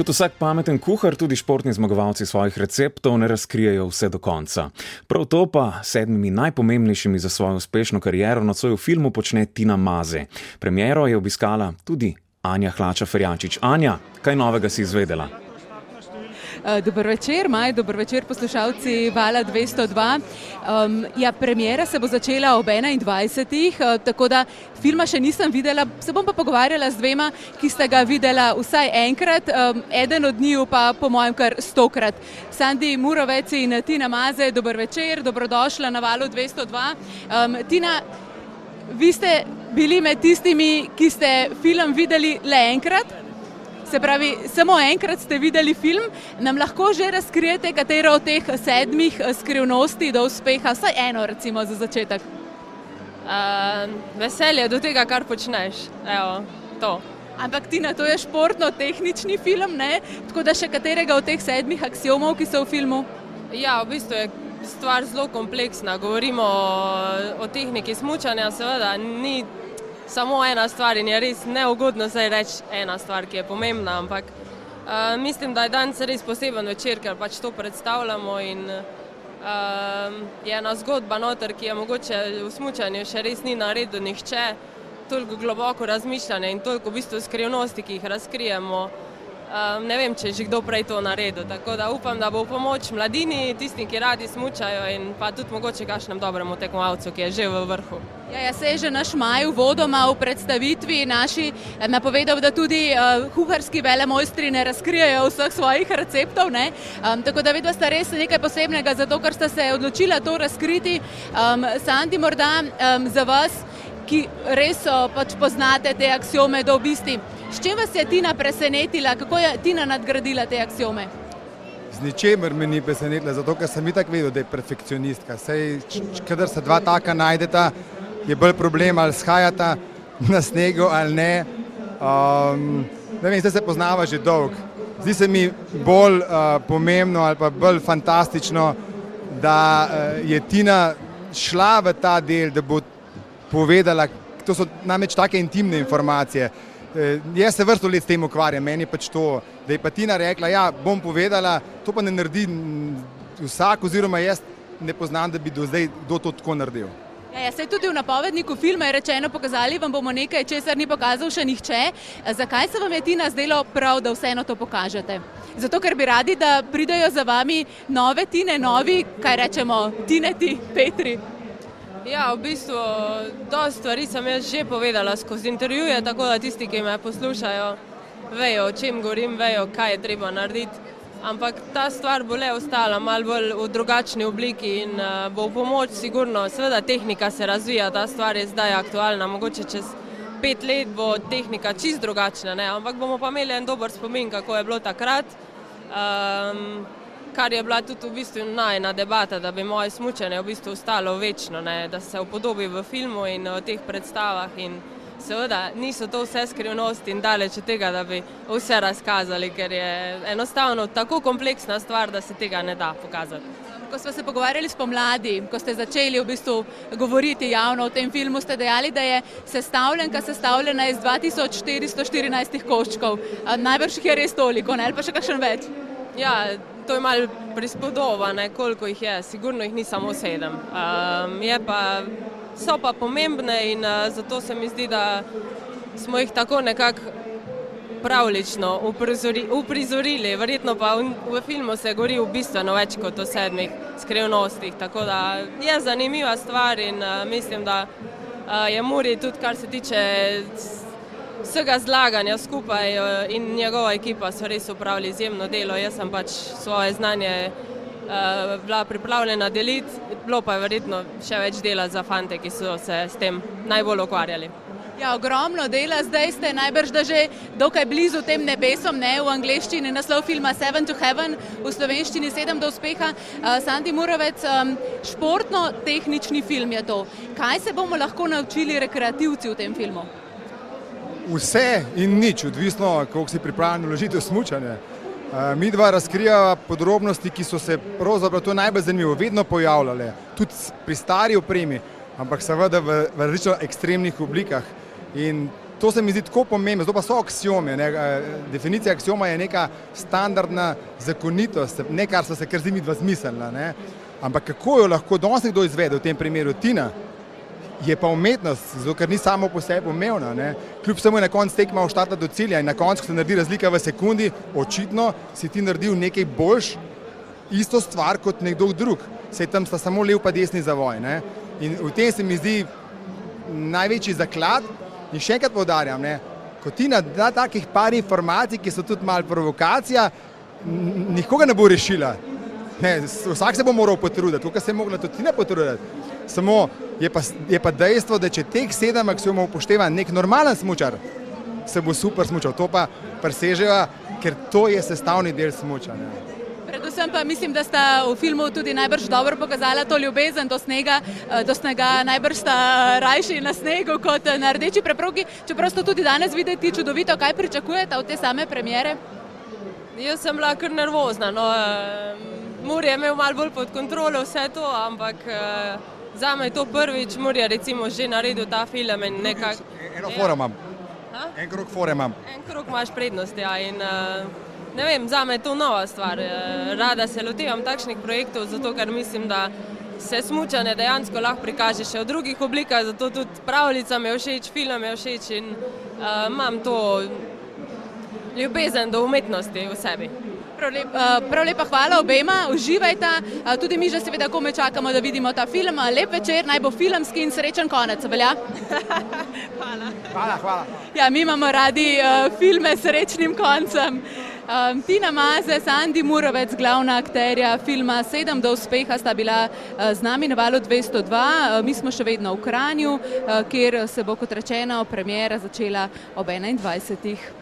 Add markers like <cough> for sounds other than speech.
Kot vsak pameten kuhar, tudi športni zmagovalci svojih receptov ne razkrijejo vse do konca. Prav to pa sedmimi najpomembnejšimi za svojo uspešno kariero na svojem filmu počne Tina Maze. Premiero je obiskala tudi Anja Hlača Ferjačič. Anja, kaj novega si izvedela? Eh, dober večer, Maj, dober večer, poslušalci Vala 202. Um, ja, premjera se bo začela ob 21. Uh, tako da filma še nisem videla, se bom pa pogovarjala z dvema, ki sta ga videla vsaj enkrat, um, eden od njiju pa po mojem kar stokrat. Sandi Murovec in Tina Maze, dober večer, dobrodošla na Valu 202. Um, Tina, vi ste bili med tistimi, ki ste film videli le enkrat. Se pravi, samo enkrat ste videli film, nam lahko že razkrijete, katero od teh sedmih eh, skrivnosti do uspeha, vsaj eno, recimo, za začetek. Uh, veselje do tega, kar počneš. Evo, to. Ampak ti na to je športno-tehnični film, ne? tako da še katerega od teh sedmih axiomov, ki so v filmu? Ja, v bistvu je stvar zelo kompleksna. Govorimo o, o tehniki smučanja, seveda ni samo ena stvar in je res neugodno zdaj reči ena stvar, ki je pomembna, ampak uh, mislim, da je danes res poseben večer, ker pač to predstavljamo in uh, je ena zgodba noter, ki je mogoče v smučanju še res ni naredil nihče, toliko globoko razmišljanje in toliko v bistvu skrivnosti, ki jih razkrijemo. Ne vem, če je že kdo prej to naredil. Tako da upam, da bo v pomoč mladini, tistim, ki radi smučajo in pa tudi mogoče kakšnem dobremu tekmovalcu, ki je že v vrhu. Ja, ja, se je že naš maj uvodoma v predstavitvi naši eh, napovedal, da tudi uh, kuharski velemojstri ne razkrijajo vseh svojih receptov. Um, tako da vidva sta res nekaj posebnega, zato ker sta se odločila to razkriti. Um, Sandi, morda um, za vas, ki res pač poznate te aksiome do obisti. S čim vas je Tina presenetila, kako je Tina nadgradila te aksiome? Z ničemer me ni presenetila, zato ker sem itak vedel, da je perfekcionistka. Sej, kadar se dva taka najdeta, je bolj problem, ali shajata na snegu ali ne. Um, ne vem, zdaj se poznava že dolg. Zdi se mi bolj uh, pomembno ali pa bolj fantastično, da uh, je Tina šla v ta del, da bo povedala, to so namreč take intimne informacije. Eh, jaz se vrsto let s tem ukvarjam, meni pač to, da je pa Tina rekla, ja, bom povedala, to pa ne naredi vsak, oziroma jaz ne poznam, da bi do zdaj kdo to tako naredil. Ja, ja, tudi v napovedniku filma je rečeno, pokazali vam bomo nekaj, česar ni pokazal še nihče. Eh, zakaj se vam je Tina zdelo prav, da vseeno to pokažete? Zato, ker bi radi, da pridajo za vami nove Tine, novi, kaj rečemo, Tineti, Petri. Ja, v bistvu, dosta stvari sem jaz že povedala skozi intervjuje, tako da tisti, ki me poslušajo, vejo, o čem govorim, vejo, kaj je treba narediti. Ampak ta stvar bo le ostala malo bolj v drugačni obliki in uh, bo v pomoč, sigurno. Seveda, tehnika se razvija, ta stvar je zdaj aktualna. Mogoče čez pet let bo tehnika čist drugačna, ne? ampak bomo pa imeli en dober spomin, kako je bilo takrat. Um, kar je bila tudi v bistvu najna debata, da bi moje smučanje v bistvu ostalo večno, ne? da se upodobi v filmu in v teh predstavah. In seveda niso to vse skrivnosti in daleč od tega, da bi vse razkazali, ker je enostavno tako kompleksna stvar, da se tega ne da pokazati. Ko smo se pogovarjali s pomladi, ko ste začeli v bistvu govoriti javno o tem filmu, ste dejali, da je sestavljenka sestavljena iz 2414 koščkov. Najbrž jih je res toliko, ne? ali pa še kakšen več? Ja, to je malo prispodobano, koliko jih je, sigurno jih ni samo sedem. Um, pa, so pa pomembne in uh, zato se mi zdi, da smo jih tako nekako pravlično uprizori, uprizorili. Verjetno pa v, v filmu se govori v bistveno več kot o sedmih skrivnostih. Tako da je zanimiva stvar in uh, mislim, da uh, je Muri tudi, kar se tiče vsega zlaganja skupaj eh, in njegova ekipa so res upravili izjemno delo. Jaz sem pač svoje znanje uh, bila pripravljena deliti, bilo pa je verjetno še več dela za fante, ki so se s tem najbolj ukvarjali. Ja, ogromno dela, zdaj ste najbrž da že dokaj blizu tem nebesom, ne v angleščini naslov filma Seven to Heaven, v slovenščini Sedem do uspeha. Uh, Sandy Murovec, um, športno-tehnični film je to. Kaj se bomo lahko naučili rekreativci v tem filmu? Vse in nič, odvisno, koliko si pripravljen vložiti v smutanje. Eh, mi dva razkrijava podrobnosti, ki so se pravzaprav to najbolj zanimivo vedno pojavljale, tudi pri stari opremi, ampak seveda v, v različno ekstremnih oblikah. In to se mi zdi tako pomembno, to pa so aksiome. Ne? Eh, definicija aksioma je neka standardna zakonitost, ne kar so se kar zimi dva zmislila. Ampak kako jo lahko danes nekdo izvede v tem primeru Tina, je pa umetnost, zato ker ni samo po sebi umevna. Ne? Kljub samo je na koncu tekma oštata do cilja in na koncu se naredi razlika v sekundi, očitno si ti naredil nekaj boljš, isto stvar kot nekdo drug. Sej tam sta samo lev pa desni zavoj. Ne? In v tem se mi zdi največji zaklad, In še enkrat povdarjam, ne, ko ti na takih par informacij, ki so tudi malo provokacija, nikoga ne bo rešila. Ne, vsak se bo moral potruditi, tukaj se je mogla tudi ne potruditi. Samo je pa, je pa dejstvo, da če teh sedem aksiomov upošteva nek normalen smočar, se bo super smočal. To pa presežejo, ker to je sestavni del smočanja. Predvsem pa mislim, da sta v filmu tudi najbrž dobro pokazala to ljubezen do snega, eh, do snega najbrž sta rajši na snegu kot na rdeči preprogi. Čeprav ste tudi danes videti čudovito, kaj pričakujete od te same premjere? Jaz sem bila kar nervozna. No, Mur je imel malo bolj pod kontrolo vse to, ampak eh, za me je to prvič, Mur je recimo že naredil ta film in nekako. Eno fora imam. En krok fora imam. En krok imaš prednost, ja. In, Ne vem, za me je to nova stvar. Eh, rada se lotevam takšnih projektov, zato ker mislim, da se smučanje dejansko lahko prikaže še v drugih oblikah, zato tudi pravljica mi je všeč, film je všeč in uh, imam to ljubezen do umetnosti v sebi. Prav, lep, uh, prav lepa hvala obema, uživajte. Uh, tudi mi že seveda kome čakamo, da vidimo ta film. Lep večer, naj bo filmski in srečen konec. Velja? <laughs> hvala. Hvala, hvala. Ja, mi imamo radi uh, filme s srečnim koncem. Um, Tina Maze, Sandy Murovec, glavna akterja filma Sedem do uspeha, sta bila uh, z nami na valu 202. Uh, mi smo še vedno v Kranju, uh, kjer se bo, kot rečeno, premjera začela ob 21.